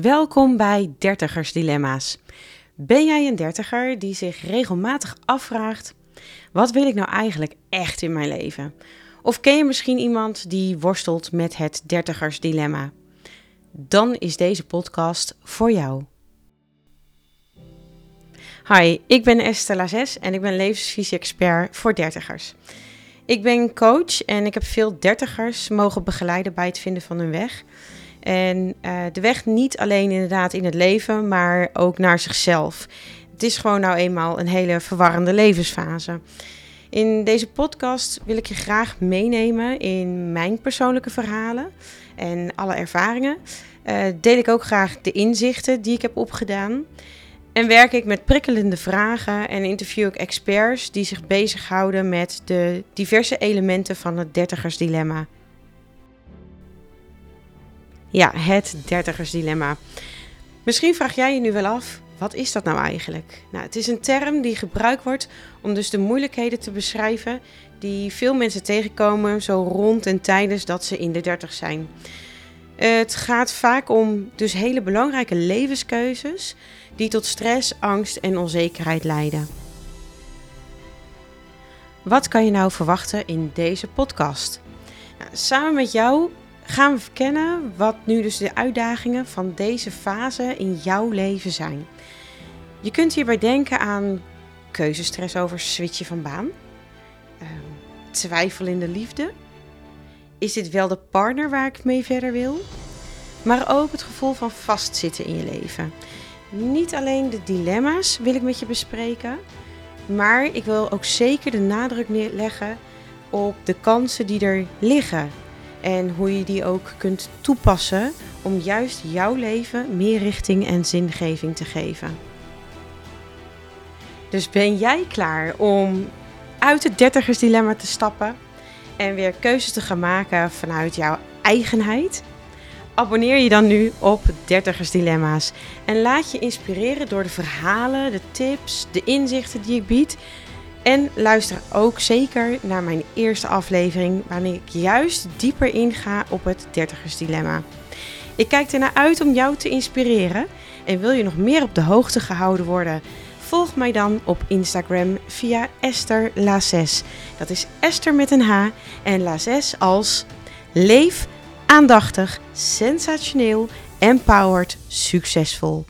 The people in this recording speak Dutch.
Welkom bij Dertigers Dilemma's. Ben jij een dertiger die zich regelmatig afvraagt: wat wil ik nou eigenlijk echt in mijn leven? Of ken je misschien iemand die worstelt met het dertigers dilemma? Dan is deze podcast voor jou. Hi, ik ben Esther Lazes en ik ben levensvisie-expert voor dertigers. Ik ben coach en ik heb veel dertigers mogen begeleiden bij het vinden van hun weg. En uh, de weg niet alleen inderdaad in het leven, maar ook naar zichzelf. Het is gewoon nou eenmaal een hele verwarrende levensfase. In deze podcast wil ik je graag meenemen in mijn persoonlijke verhalen en alle ervaringen. Uh, deel ik ook graag de inzichten die ik heb opgedaan. En werk ik met prikkelende vragen en interview ik experts die zich bezighouden met de diverse elementen van het dertigersdilemma. Ja, het dertigersdilemma. Misschien vraag jij je nu wel af, wat is dat nou eigenlijk? Nou, het is een term die gebruikt wordt om dus de moeilijkheden te beschrijven die veel mensen tegenkomen zo rond en tijdens dat ze in de dertig zijn. Het gaat vaak om dus hele belangrijke levenskeuzes die tot stress, angst en onzekerheid leiden. Wat kan je nou verwachten in deze podcast? Nou, samen met jou gaan we verkennen wat nu dus de uitdagingen van deze fase in jouw leven zijn. Je kunt hierbij denken aan keuzestress over switchen van baan, ehm, twijfel in de liefde. Is dit wel de partner waar ik mee verder wil? Maar ook het gevoel van vastzitten in je leven. Niet alleen de dilemma's wil ik met je bespreken, maar ik wil ook zeker de nadruk leggen op de kansen die er liggen en hoe je die ook kunt toepassen om juist jouw leven meer richting en zingeving te geven. Dus ben jij klaar om uit het dertigersdilemma te stappen en weer keuzes te gaan maken vanuit jouw eigenheid? Abonneer je dan nu op Dertigersdilemma's en laat je inspireren door de verhalen, de tips, de inzichten die ik bied en luister ook zeker naar mijn eerste aflevering, waarin ik juist dieper inga op het dertigersdilemma. Ik kijk ernaar uit om jou te inspireren. En wil je nog meer op de hoogte gehouden worden? Volg mij dan op Instagram via Esther Lazes. Dat is Esther met een H en Lazes als leef aandachtig, sensationeel, empowered, succesvol.